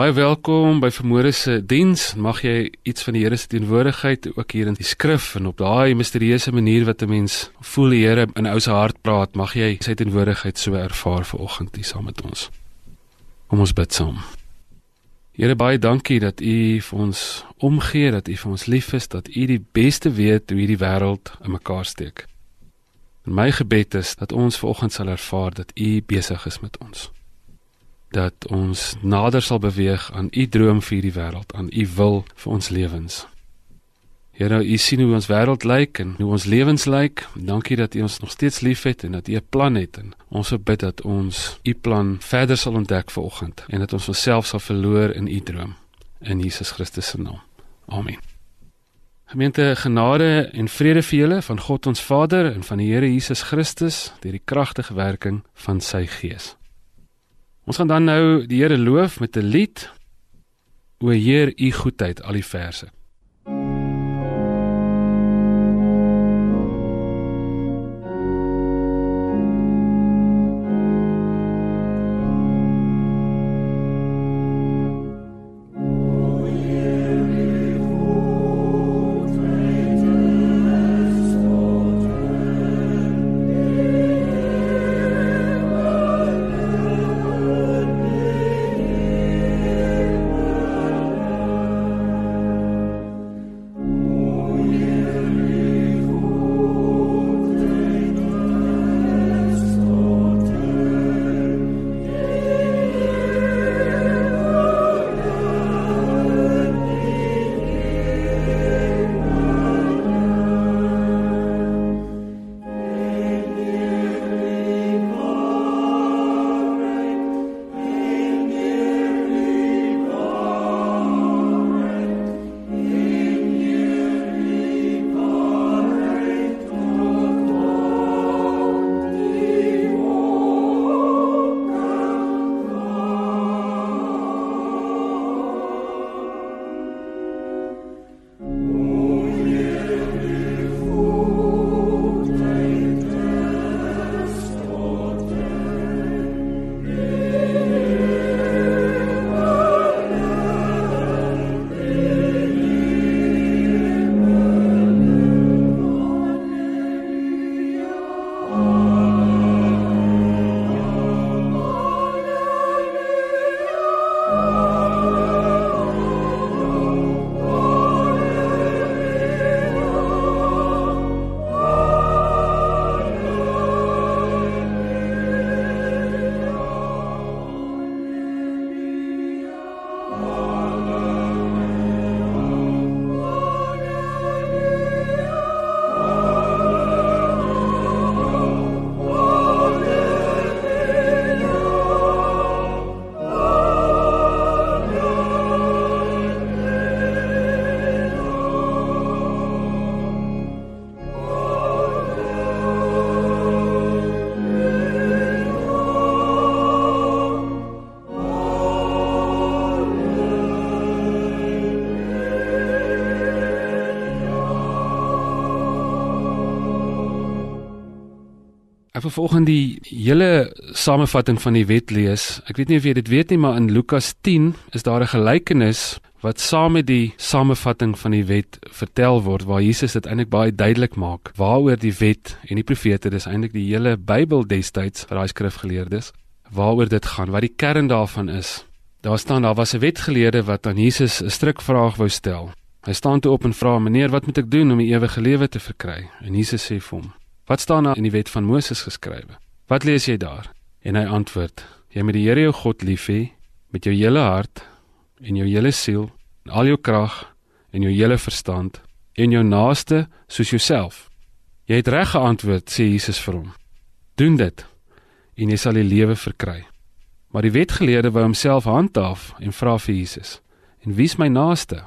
Baie welkom by Vermoere se diens. Mag jy iets van die Here se teenwoordigheid ook hier in die skrif en op daai misterieuse manier wat 'n mens voel die Here in ou se hart praat, mag jy sy teenwoordigheid so ervaar vanoggend hier saam met ons. Kom ons bid saam. Here baie dankie dat U vir ons omgee, dat U vir ons lief is, dat U die beste weet hoe hierdie wêreld in mekaar steek. En my gebed is dat ons vanoggend sal ervaar dat U besig is met ons dat ons nader sal beweeg aan u droom vir hierdie wêreld, aan u wil vir ons lewens. Here, u sien hoe ons wêreld lyk en hoe ons lewens lyk. Dankie dat u ons nog steeds liefhet en dat u 'n plan het en ons bid dat ons u plan verder sal ontdek vanoggend en dat ons onsself sal verloor in u droom in Jesus Christus se naam. Amen. Gemeente genade en vrede vir julle van God ons Vader en van die Here Jesus Christus deur die kragtige werking van sy Gees. Ons gaan dan nou die Here loof met 'n lied. O Heer, u goedheid, al die verse. Ek wil volgens die hele samevatting van die wet lees. Ek weet nie of jy dit weet nie, maar in Lukas 10 is daar 'n gelykenis wat saam met die samevatting van die wet vertel word waar Jesus dit eintlik baie duidelik maak waaroor die wet en die profete, dis eintlik die hele Bybel destyds vir daai skrifgeleerdes, waaroor dit gaan, wat die kern daarvan is. Daar staan daar was 'n wetgeleerde wat aan Jesus 'n strikvraag wou stel. Hy staan toe op en vra: "Meneer, wat moet ek doen om die ewige lewe te verkry?" En Jesus sê vir hom: Wat staan daar in die wet van Moses geskrywe? Wat lees jy daar? En hy antwoord: Jy moet die Here jou God lief hê met jou hele hart en jou hele siel en al jou krag en jou hele verstand en jou naaste soos jouself. Jy het reg geantwoord, sê Jesus vir hom. Doen dit en jy sal die lewe verkry. Maar die wetgeleerde wou homself handhaaf en vra vir Jesus: En wie's my naaste?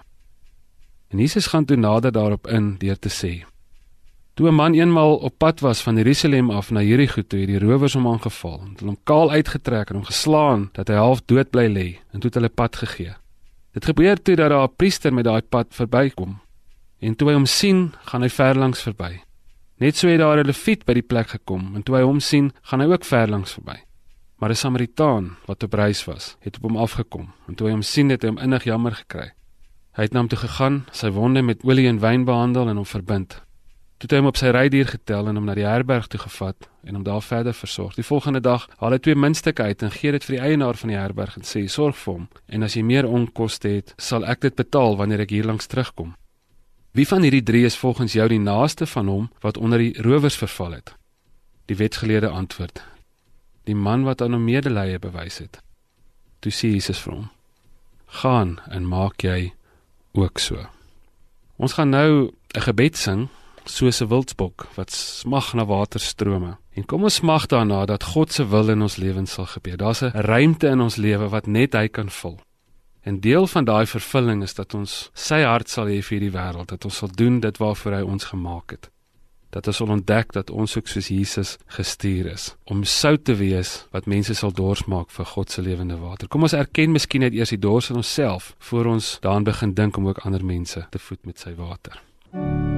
En Jesus gaan toe nader daarop in deur te sê: Toe 'n man eenmal op pad was van Jerusalem af na Jerigo toe, het die rowers hom aangeval en hom kaal uitgetrek en hom geslaan dat hy half dood bly lê en toe het hulle pad gegee. Dit gebeur toe dat daar 'n priester met daai pad verbykom. En toe hy hom sien, gaan hy verlangs verby. Net so het daar 'n leviet by die plek gekom en toe hy hom sien, gaan hy ook verlangs verby. Maar 'n Samaritaan wat op reis was, het op hom afgekom en toe hy hom sien het hy hom innig jammer gekry. Hy het na hom toe gegaan, sy wonde met olie en wyn behandel en hom verbind. Toe het hy hom op sy rydier getel en hom na die herberg toe gevat en hom daar verder versorg. Die volgende dag haal hy twee muntstukke uit en gee dit vir die eienaar van die herberg en sê: "Sorg vir hom en as jy meer onkoste het, sal ek dit betaal wanneer ek hier langs terugkom." Wie van hierdie drie is volgens jou die naaste van hom wat onder die rowers verval het? Die wetgeleerde antwoord: Die man wat aan hom medelee bewys het. Toe sê Jesus vir hom: "Gaan en maak jy ook so." Ons gaan nou 'n gebed sing soos 'n wildsbok wat smag na waterstrome. En kom ons smag daarna dat God se wil in ons lewens sal gebeur. Daar's 'n ruimte in ons lewe wat net hy kan vul. En deel van daai vervulling is dat ons sy hart sal hê vir hierdie wêreld, dat ons sal doen dit waarvoor hy ons gemaak het. Dat ons sal ontdek dat ons ook soos Jesus gestuur is om sout te wees wat mense sal dors maak vir God se lewende water. Kom ons erken miskien net eers die dors in onsself voor ons daaraan begin dink om ook ander mense te voed met sy water. Ons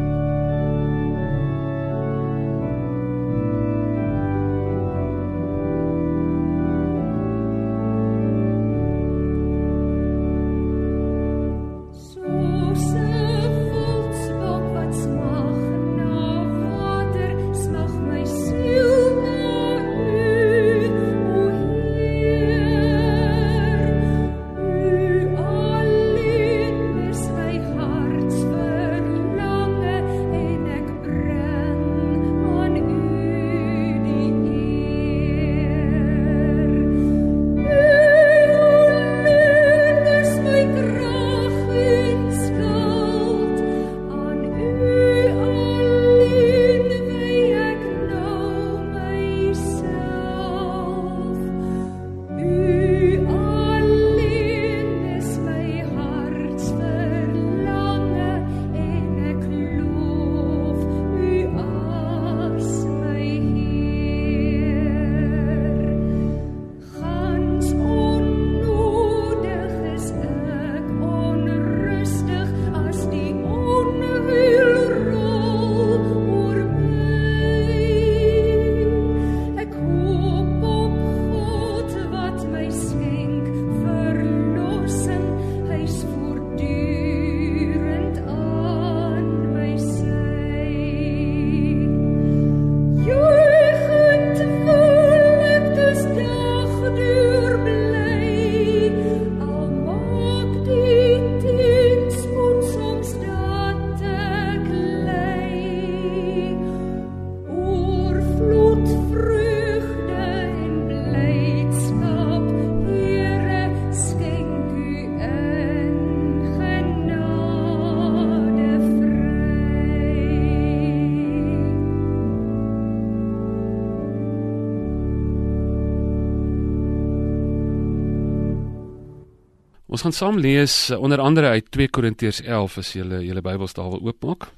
gaan saam lees eh, onder andere uit 2 Korintiërs 11 as julle julle Bybels daar wil oopmaak.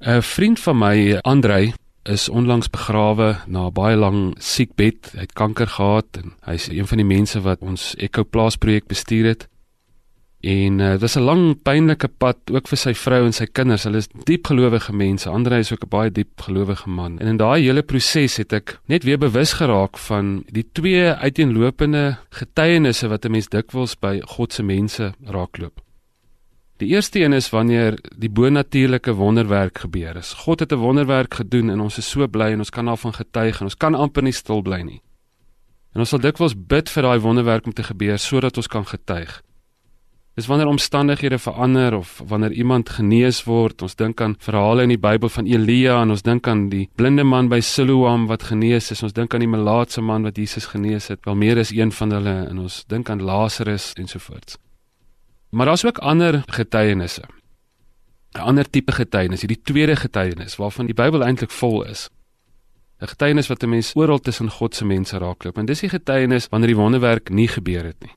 'n Vriend van my, Andrei, is onlangs begrawe na 'n baie lang siekbed. Hy het kanker gehad en hy's een van die mense wat ons Echo Plaas projek bestuur het. En uh, dit was 'n lang pynlike pad ook vir sy vrou en sy kinders. Hulle is diep gelowige mense. Andre is ook 'n baie diep gelowige man. En in daai hele proses het ek net weer bewus geraak van die twee uiteenlopende getuienisse wat 'n mens dikwels by God se mense raakloop. Die eerste een is wanneer die bonatuurlike wonderwerk gebeur is. God het 'n wonderwerk gedoen en ons is so bly en ons kan daarvan getuig en ons kan amper nie stil bly nie. En ons sal dikwels bid vir daai wonderwerk om te gebeur sodat ons kan getuig. Dis wanneer omstandighede verander of wanneer iemand genees word. Ons dink aan verhale in die Bybel van Elia en ons dink aan die blinde man by Siloam wat genees is. Ons dink aan die melaatse man wat Jesus genees het. Wel meer is een van hulle en ons dink aan Lazarus ensovoorts. Maar daar's ook ander getuienisse. 'n Ander tipe getuienis, hierdie tweede getuienis waarvan die Bybel eintlik vol is. 'n Getuienis wat 'n mens oral tussen God se mense raakloop. En dis die getuienis wanneer die wonderwerk nie gebeur het nie.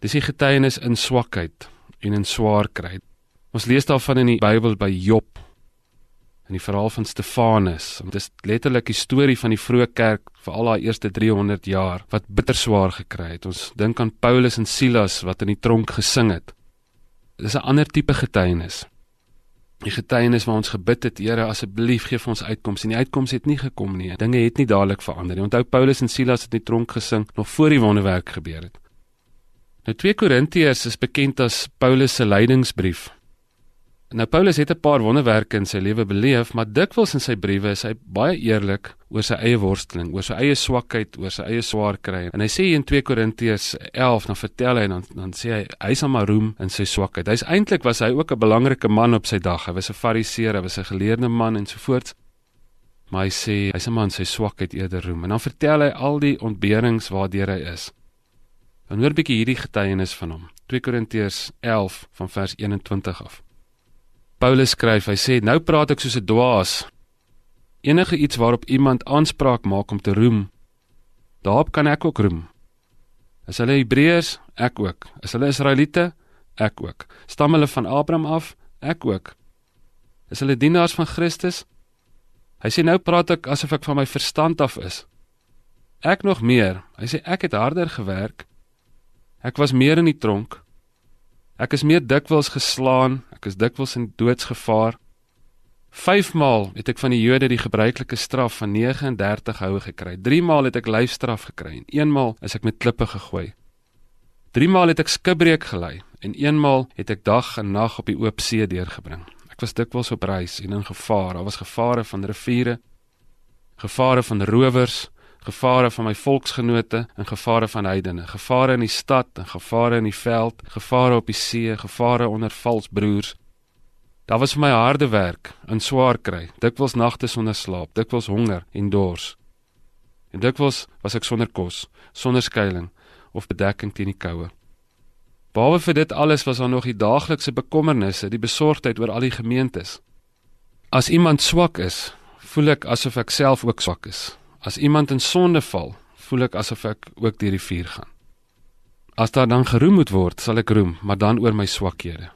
Dis die getuienis in swakheid en in swaar kry. Ons lees daarvan in die Bybel by Job in die verhaal van Stefanus. Dit is letterlik die storie van die vroeë kerk vir al daai eerste 300 jaar wat bitter swaar gekry het. Ons dink aan Paulus en Silas wat in die tronk gesing het. Dis 'n ander tipe getuienis. Die getuienis waar ons gebid het, Here, asseblief gee vir ons uitkoms en die uitkoms het nie gekom nie. Dinge het nie dadelik verander nie. Onthou Paulus en Silas het in die tronk gesing nog voor die wonderwerk gebeur het. Nou 2 Korintiërs is bekend as Paulus se lydingsbrief. Nou Paulus het 'n paar wonderwerke in sy lewe beleef, maar dikwels in sy briewe is hy baie eerlik oor sy eie worsteling, oor sy eie swakheid, oor sy eie swaar kry. En hy sê in 2 Korintiërs 11 dan vertel hy dan dan sê hy hy sal maar roem in sy swakheid. Hy's eintlik was hy ook 'n belangrike man op sy dag. Hy was 'n Fariseer, hy was 'n geleerde man en so voort. Maar hy sê hy sal maar in sy swakheid eerder roem. En dan vertel hy al die ontberings waardeur hy is. Dan hoor 'n bietjie hierdie getuienis van hom. 2 Korintiërs 11 van vers 21 af. Paulus skryf, hy sê nou praat ek soos 'n dwaas. Enige iets waarop iemand aanspraak maak om te roem, daarop kan ek ook roem. Is hulle Hebreërs, ek ook. Is hulle Israeliete, ek ook. Stam hulle van Abraham af, ek ook. Is hulle dienaars van Christus? Hy sê nou praat ek asof ek van my verstand af is. Ek nog meer. Hy sê ek het harder gewerk. Ek was meer in die tronk. Ek is meer dikwels geslaan, ek is dikwels in doodsgevaar. 5 maal het ek van die Jode die gebruikelike straf van 39 houe gekry. 3 maal het ek lyfstraf gekry en 1 maal is ek met klippe gegooi. 3 maal het ek skipbreek gelei en 1 maal het ek dag en nag op die oop see deurgebring. Ek was dikwels op reis en in gevaar. Daar was gevare van riviere, gevare van rowers, gevare van my volksgenote en gevare van heidene, gevare in die stad en gevare in die veld, gevare op die see, gevare onder vals broers. Daar was vir my harde werk, in swaar kry, dikwels nagte sonder slaap, dikwels honger en dors. En dikwels was ek sonder kos, sonder skuilings of bedekking teen die koue. Behalwe vir dit alles was daar nog die daaglikse bekommernisse, die besorgdheid oor al die gemeentes. As iemand swak is, voel ek asof ek self ook swak is. As iemand in sonde val, voel ek asof ek ook deur die vuur gaan. As daar dan geroem moet word, sal ek roem, maar dan oor my swakhede.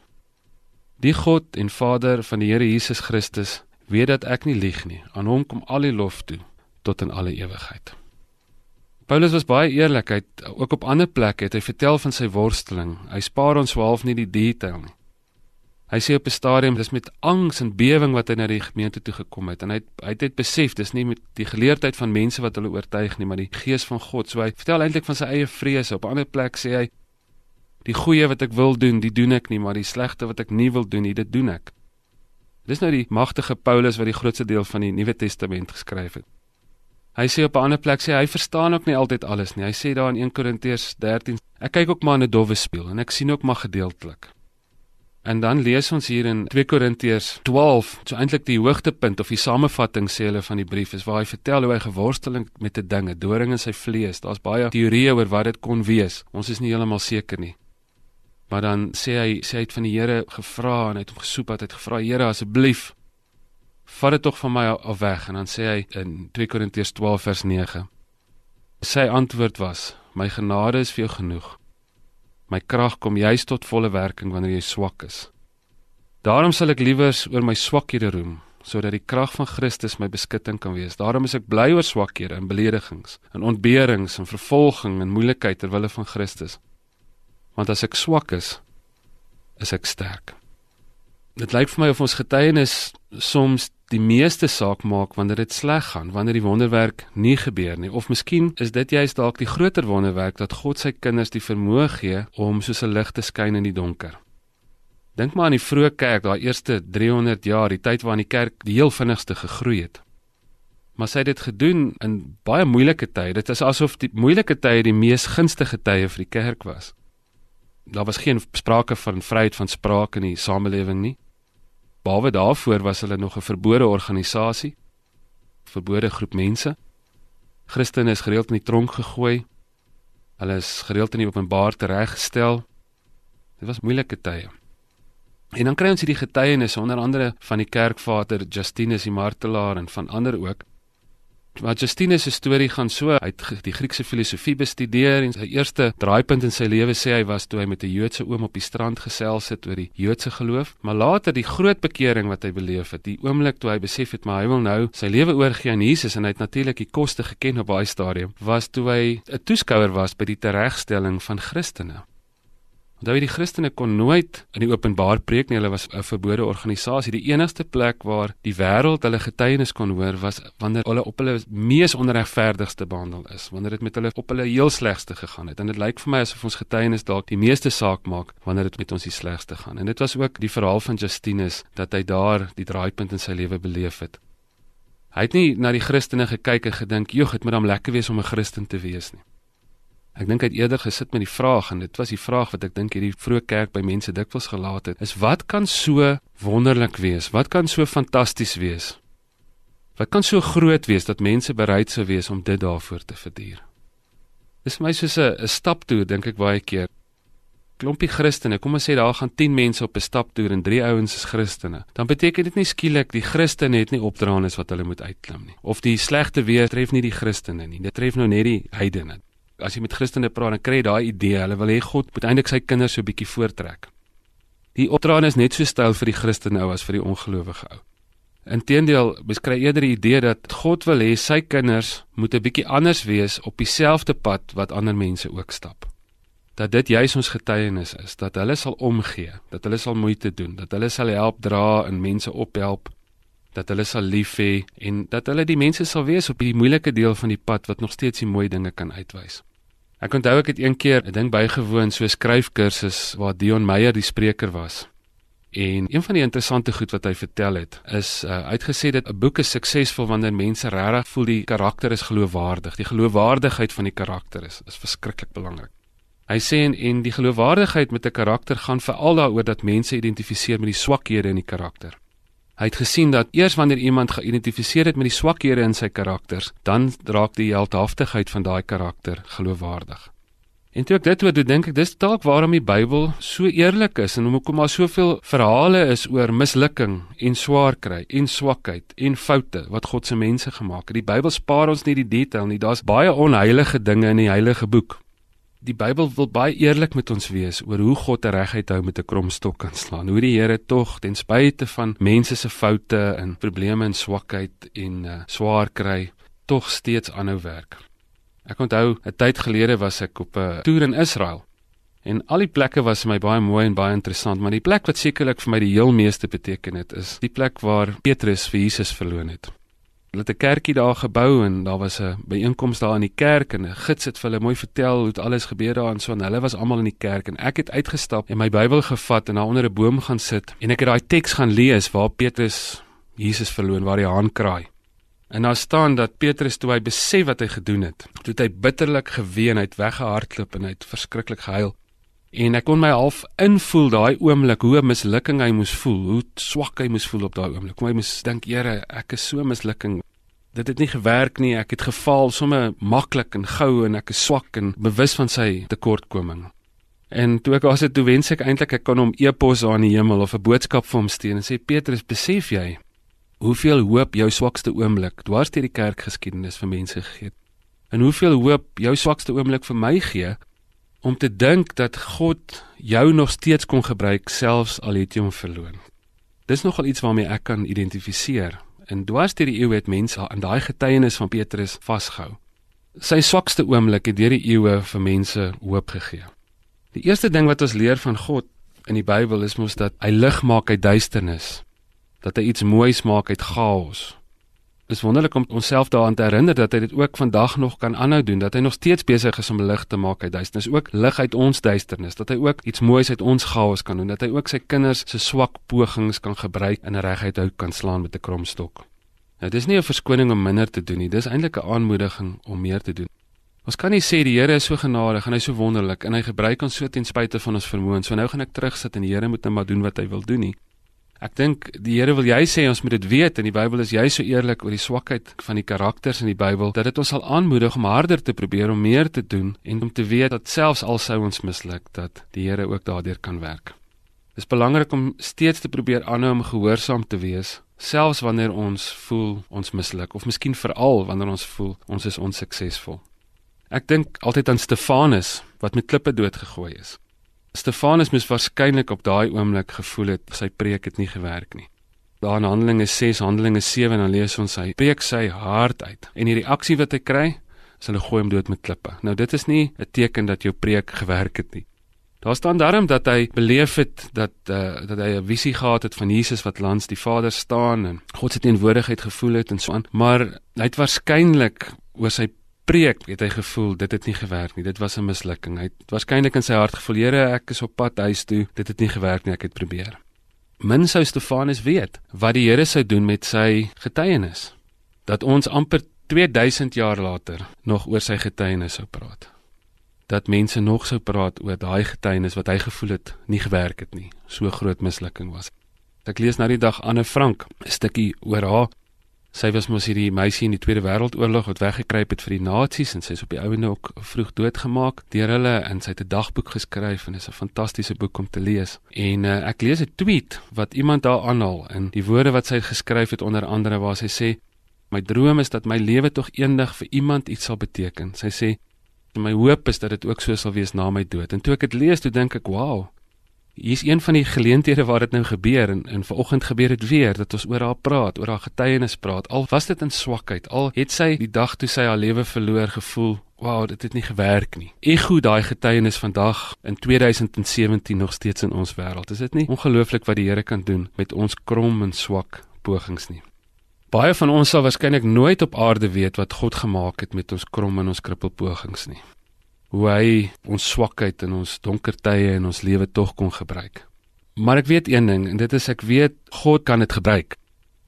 Die God en Vader van die Here Jesus Christus weet dat ek nie lieg nie. Aan hom kom al die lof toe tot in alle ewigheid. Paulus was baie eerlik, hy het ook op ander plekke het hy vertel van sy worsteling. Hy spaar ons swaalf nie die detail nie. Hy sê op 'n stadium dis met angs en bewering wat hy na die gemeente toe gekom het en hy het, hy het dit besef dis nie met die geleerdheid van mense wat hulle oortuig nie maar die gees van God. So hy vertel eintlik van sy eie vrese. Op 'n ander plek sê hy die goeie wat ek wil doen, die doen ek nie, maar die slegte wat ek nie wil doen nie, dit doen ek. Dis nou die magtige Paulus wat die grootste deel van die Nuwe Testament geskryf het. Hy sê op 'n ander plek sê hy verstaan ook nie altyd alles nie. Hy sê daar in 1 Korintiërs 13, ek kyk ook maar in 'n dowwe spieël en ek sien ook maar gedeeltelik. En dan lees ons hier in 2 Korintiërs 12, so eintlik die hoogtepunt of die samevatting sê hulle van die brief is waar hy vertel hoe hy geworsteling met 'n ding, 'n doring in sy vlees. Daar's baie teorieë oor wat dit kon wees. Ons is nie heeltemal seker nie. Maar dan sê hy sê hy het van die Here gevra en hy het hom gesoek hy het gevra Here asseblief vat dit tog van my af weg en dan sê hy in 2 Korintiërs 12 vers 9 sy antwoord was my genade is vir jou genoeg My krag kom juis tot volle werking wanneer jy swak is. Daarom sal ek liewer oor my swakhede roem, sodat die krag van Christus my beskutting kan wees. Daarom is ek bly oor swakhede en beledigings, en ontberings en vervolging en moeilikheid ter wille van Christus. Want as ek swak is, is ek sterk. Dit lyk vir my of ons getuienis soms die meeste saak maak wanneer dit sleg gaan, wanneer die wonderwerk nie gebeur nie. Of miskien is dit juist dalk die groter wonderwerk dat God sy kinders die vermoë gee om soos 'n lig te skyn in die donker. Dink maar aan die vroeë kerk, daai eerste 300 jaar, die tyd waarin die kerk die heel vinnigste gegroei het. Maar sy het dit gedoen in baie moeilike tye. Dit is asof die moeilike tye die mees gunstige tye vir die kerk was. Daar was geen sprake van vryheid van spraak in die samelewing nie. Behalwe daarvoor was hulle nog 'n verbode organisasie, verbode groep mense. Christene is gereeld in die tronk gegooi. Hulle is gereeld in die openbaar tereggestel. Dit was moeilike tye. En dan kry ons hierdie getuienisse onder andere van die kerkvader Justinus die martelaar en van ander ook Maar Justinus se storie gaan so uit die Griekse filosofie bestudeer en sy eerste draaipunt in sy lewe sê hy was toe hy met 'n Joodse oom op die strand gesels het oor die Joodse geloof, maar later die groot bekering wat hy beleef het, die oomblik toe hy besef het maar hy wil nou sy lewe oorgee aan Jesus en hy het natuurlik die koste geken op daai stadium, was toe hy 'n toeskouer was by die teregstelling van Christene. Onthou die Christene kon nooit in die openbaar preek nie. Hulle was 'n verbode organisasie. Die enigste plek waar die wêreld hulle getuienis kon hoor was wanneer hulle op hulle mees onregverdigste behandel is, wanneer dit met hulle op hulle heel slegste gegaan het. En dit lyk vir my asof ons getuienis dalk die meeste saak maak wanneer dit met ons die slegste gaan. En dit was ook die verhaal van Justinus dat hy daar die draaipunt in sy lewe beleef het. Hy het nie na die Christene gekyk en gedink, "Jog, dit moet hom lekker wees om 'n Christen te wees nie." Ek dink hy het eerder gesit met die vraag en dit was die vraag wat ek dink hierdie vroeë kerk by mense dikwels gelaat het, is wat kan so wonderlik wees? Wat kan so fantasties wees? Wat kan so groot wees dat mense bereid sou wees om dit daarvoor te verduur? Dis vir my soos 'n 'n staptoer dink ek baie keer. Klompie Christene, kom ons sê daar gaan 10 mense op 'n staptoer en 3 ouens is Christene. Dan beteken dit nie skielik die Christene het nie opdraandes wat hulle moet uitklim nie. Of die slegte weer tref nie die Christene nie. Dit tref nou net die heidene as jy met Christene praat, dan kry jy daai idee, hulle wil hê God moet eintlik sy kinders so 'n bietjie voortrek. Die opdraande is net so styl vir die Christen ou as vir die ongelowige ou. Inteendeel, beskryf eerder die idee dat God wil hê sy kinders moet 'n bietjie anders wees op dieselfde pad wat ander mense ook stap. Dat dit juis ons getuienis is, dat hulle sal omgee, dat hulle sal moeite doen, dat hulle sal help dra en mense ophelp, dat hulle sal lief hê en dat hulle die mense sal wees op die moeilike deel van die pad wat nog steeds die mooi dinge kan uitwys. Ek onthou ek het een keer 'n ding bygewoon so 'n skryfkursus waar Dion Meyer die spreker was. En een van die interessante goed wat hy vertel het is uh, uitgesê dat 'n boek is suksesvol wanneer mense regtig voel die karakter is geloofwaardig. Die geloofwaardigheid van die karakter is is verskriklik belangrik. Hy sê en, en die geloofwaardigheid met 'n karakter gaan veral daaroor dat mense identifiseer met die swakhede in die karakter. Hy het gesien dat eers wanneer iemand geïdentifiseer het met die swakhede in sy karakters, dan raak die heldhaftigheid van daai karakter geloofwaardig. En toe ek dit hoor, dink ek dis dalk waarom die Bybel so eerlik is en hoekom daar soveel verhale is oor mislukking en swaar kry en swakheid en foute wat God se mense gemaak het. Die Bybel spaar ons nie die detail nie. Daar's baie onheilige dinge in die heilige boek. Die Bybel wil baie eerlik met ons wees oor hoe God reguit hou met 'n kromstok kan slaan. Hoe die Here tog ten spyte van mense se foute en probleme en swakheid en uh, swaar kry, tog steeds aanhou werk. Ek onthou 'n tyd gelede was ek op 'n toer in Israel. En al die plekke was vir my baie mooi en baie interessant, maar die plek wat sekerlik vir my die heel meeste beteken het, is die plek waar Petrus vir Jesus verloon het. Hulle het 'n kerkie daar gebou en daar was 'n byeenkoms daar in die kerk en 'n gids het vir hulle mooi vertel hoe dit alles gebeur daar en so en hulle was almal in die kerk en ek het uitgestap en my Bybel gevat en daar onder 'n boom gaan sit en ek het daai teks gaan lees waar Petrus Jesus verloon waar die haan kraai. En daar staan dat Petrus toe hy besef wat hy gedoen het, toe hy bitterlik geween, hy het weggehardloop en hy het verskriklik gehuil. En ek kon my half invoel daai oomblik hoe 'n mislukking hy moes voel, hoe swak hy moes voel op daai oomblik. Kom hy moes dink, Here, ek is so mislukking. Dit het nie gewerk nie. Ek het gefaal sommer maklik en gou en ek is swak en bewus van sy tekortkoming. En toe ek asse toe wens ek eintlik ek kon hom e-pos aan die hemel of 'n boodskap vir hom stuur en sê Petrus, besef jy hoeveel hoop jou swakste oomblik dwars deur die kerkgeskiedenis vir mense gegee het? En hoeveel hoop jou swakste oomblik vir my gee om te dink dat God jou nog steeds kon gebruik selfs al het jy hom verloon. Dis nogal iets waarmee ek kan identifiseer. En dwars deur die eeue het mense aan daai getuienis van Petrus vasgehou. Sy swakste oomblik het deur die eeue vir mense hoop gegee. Die eerste ding wat ons leer van God in die Bybel is mos dat hy lig maak uit duisternis. Dat hy iets moois maak uit chaos is wonderlik om onsself daaraan te herinner dat hy dit ook vandag nog kan aanhou doen, dat hy nog steeds besig is om lig te maak uit duisternis, ook lig uit ons duisternis, dat hy ook iets moois uit ons chaos kan doen, dat hy ook sy kinders se swak pogings kan gebruik en reguit hou kan slaan met 'n kromstok. Nou dis nie 'n verskoning om minder te doen nie, dis eintlik 'n aanmoediging om meer te doen. Ons kan nie sê die Here is so genadig en hy is so wonderlik en hy gebruik ons so ten spyte van ons vermoëns. So nou gaan ek terugsit en die Here moet net maar doen wat hy wil doen nie. Ek dink die Here wil jy sê ons moet dit weet en die Bybel is jy so eerlik oor die swakheid van die karakters in die Bybel dat dit ons sal aanmoedig om harder te probeer om meer te doen en om te weet dat selfs al sou ons misluk dat die Here ook daardeur kan werk. Dit is belangrik om steeds te probeer aanhou om gehoorsaam te wees selfs wanneer ons voel ons misluk of miskien veral wanneer ons voel ons is onsuksesvol. Ek dink altyd aan Stefanus wat met klippe doodgegooi is. Stefanus moes waarskynlik op daai oomblik gevoel het sy preek het nie gewerk nie. Daar in Handelinge 6, Handelinge 7 dan lees ons hy preek sy hart uit en die reaksie wat hy kry is hulle gooi hom dood met klippe. Nou dit is nie 'n teken dat jou preek gewerk het nie. Daar staan daarom dat hy beleef het dat uh, dat hy 'n visie gehad het van Jesus wat langs die Vader staan en God se teenwoordigheid gevoel het en so aan, maar hy het waarskynlik oor sy preek het hy gevoel dit het nie gewerk nie. Dit was 'n mislukking. Hy het waarskynlik in sy hart gevoel, Here, ek is op pad huis toe. Dit het nie gewerk nie. Ek het probeer. Min sou Stefanus weet wat die Here sou doen met sy getuienis. Dat ons amper 2000 jaar later nog oor sy getuienis sou praat dat mense nog sou praat oor daai getuienis wat hy gevoel het nie gewerk het nie. So groot mislukking was. Ek lees nou die dag Anne Frank 'n stukkie oor haar. Sy was mos hierdie meisie in die Tweede Wêreldoorlog wat weggekruip het vir die nasies en sy is op die ouene ook vroeg doodgemaak deur hulle en sy het 'n dagboek geskryf en is 'n fantastiese boek om te lees. En uh, ek lees 'n tweet wat iemand daar aanhaal en die woorde wat sy geskryf het onder andere waar sy sê my droom is dat my lewe tog eendag vir iemand iets sal beteken. Sy sê my hoop is dat dit ook so sal wees na my dood. En toe ek dit lees, toe dink ek, "Wow. Hier's een van die geleenthede waar dit nou gebeur en en vanoggend gebeur dit weer dat ons oor haar praat, oor haar getuienis praat. Al was dit in swakheid, al het sy die dag toe sy haar lewe verloor gevoel, "Wow, dit het nie gewerk nie." Ego daai getuienis vandag in 2017 nog steeds in ons wêreld. Is dit nie ongelooflik wat die Here kan doen met ons krom en swak pogings nie? Baie van ons sal waarskynlik nooit op aarde weet wat God gemaak het met ons krom en ons krippelpogings nie. Hoe hy ons swakheid en ons donker tye in ons lewe tog kon gebruik. Maar ek weet een ding en dit is ek weet God kan dit gebruik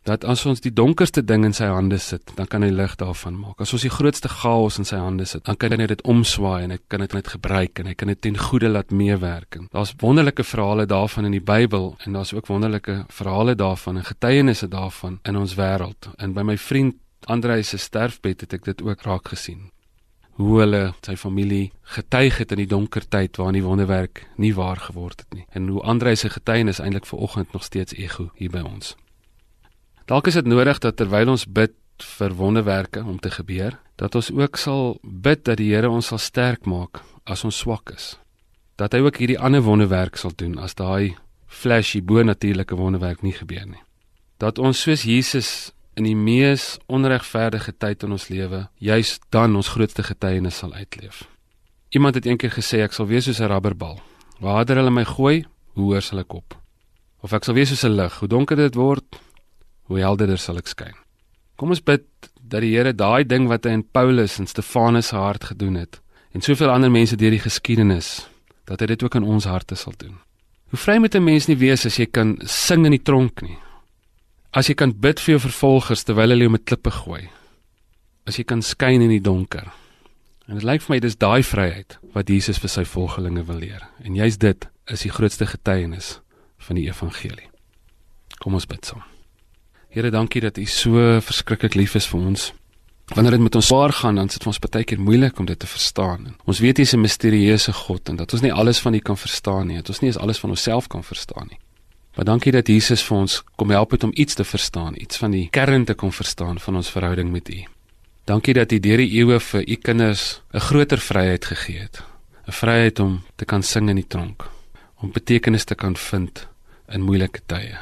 dat as ons die donkerste ding in sy hande sit, dan kan hy lig daarvan maak. As ons die grootste chaos in sy hande sit, dan kan hy dit omswaai en hy kan dit net gebruik en hy kan dit ten goeie laat meewerk. Daar's wonderlike verhale daarvan in die Bybel en daar's ook wonderlike verhale daarvan en getuienisse daarvan in ons wêreld. En by my vriend Andrei se sterfbed het ek dit ook raak gesien. Hoe hulle sy familie getuig het in die donker tyd waarin die wonderwerk nie waar geword het nie. En hoe Andrei se getuienis eintlik ver oggend nog steeds ego hier by ons. Dalk is dit nodig dat terwyl ons bid vir wonderwerke om te gebeur, dat ons ook sal bid dat die Here ons sal sterk maak as ons swak is. Dat hy ook hierdie ander wonderwerk sal doen as daai flashy bo-natuurlike wonderwerk nie gebeur nie. Dat ons soos Jesus in die mees onregverdige tyd in ons lewe, juis dan ons grootste getuienis sal uitleef. Iemand het eendag gesê ek sal wees soos 'n rubberbal. Waar harder hulle my gooi, hoe hoër sal ek op. Of ek sal wees soos 'n lig, hoe donker dit word, hoe helderder sal ek skyn. Kom ons bid dat die Here daai ding wat hy in Paulus en Stefanus se hart gedoen het en soveel ander mense deur die geskiedenis dat hy dit ook in ons harte sal doen. Hoe vry moet 'n mens nie wees as jy kan sing in die tronk nie? As jy kan bid vir jou vervolgers terwyl hulle jou met klippe gooi. As jy kan skyn in die donker. En dit lyk vir my dis daai vryheid wat Jesus vir sy volgelinge wil leer. En juist dit is die grootste getuienis van die evangelie. Kom ons bid saam. Here, dankie dat U so verskriklik lief is vir ons. Wanneer dit met ons swaar gaan, dan sit ons baie keer moeilik om dit te verstaan. Ons weet U is 'n misterieuse God en dat ons nie alles van U kan verstaan nie. Dat ons nie eens alles van onsself kan verstaan nie. Maar dankie dat Jesus vir ons kom help het om iets te verstaan, iets van die kern te kon verstaan van ons verhouding met U. Dankie dat U deur die eeue vir U kinders 'n groter vryheid gegee het. 'n Vryheid om te kan sing in die tronk, om betekenis te kan vind in moeilike tye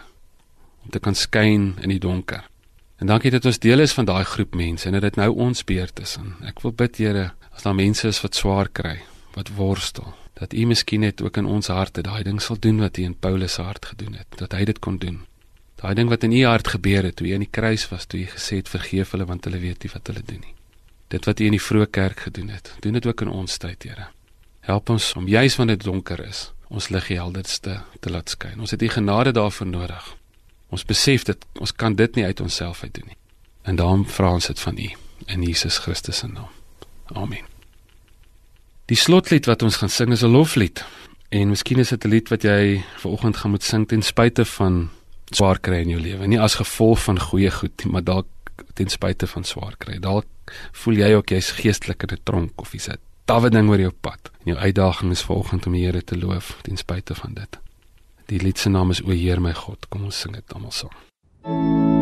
om te kan skyn in die donker. En dankie dat ons deel is van daai groep mense en dat dit nou ons beurt is. En ek wil bid Here, as daar mense is wat swaar kry, wat worstel, dat U miskien net ook in ons harte daai ding sal doen wat U in Paulus se hart gedoen het, dat hy dit kon doen. Daai ding wat in U hart gebeur het toe U aan die kruis was, toe U gesê het vergeef hulle want hulle weet nie wat hulle doen nie. Dit wat U in die vroeë kerk gedoen het, doen dit ook in ons tyd, Here. Help ons om juis wanneer dit donker is, ons lig helderste te laat skyn. Ons het U genade daarvoor nodig. Ons besef dit ons kan dit nie uit onsself uit doen nie. En daarom vra ons dit van U in Jesus Christus se naam. Amen. Die slotlied wat ons gaan sing is 'n loflied. En miskien is dit 'n lied wat jy vanoggend gaan moet sing ten spyte van swaar kry in jou lewe. Nie as gevolg van goeie goed nie, maar dalk ten spyte van swaar kry. Dalk voel jy ook jy's geestelik in 'n tronk of iets. 'n Tawwe ding oor jou pad. En jou uitdaging is vanoggend om die Here te loof ten spyte van dit. Die lied se naam is O Heer my God. Kom ons sing dit almal saam.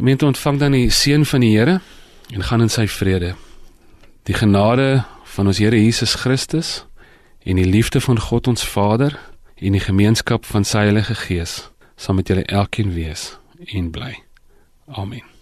Gemeente ontvang dan die seën van die Here en gaan in sy vrede. Die genade van ons Here Jesus Christus en die liefde van God ons Vader en die gemeenskap van sy Heilige Gees sal met julle elkeen wees en bly. Amen.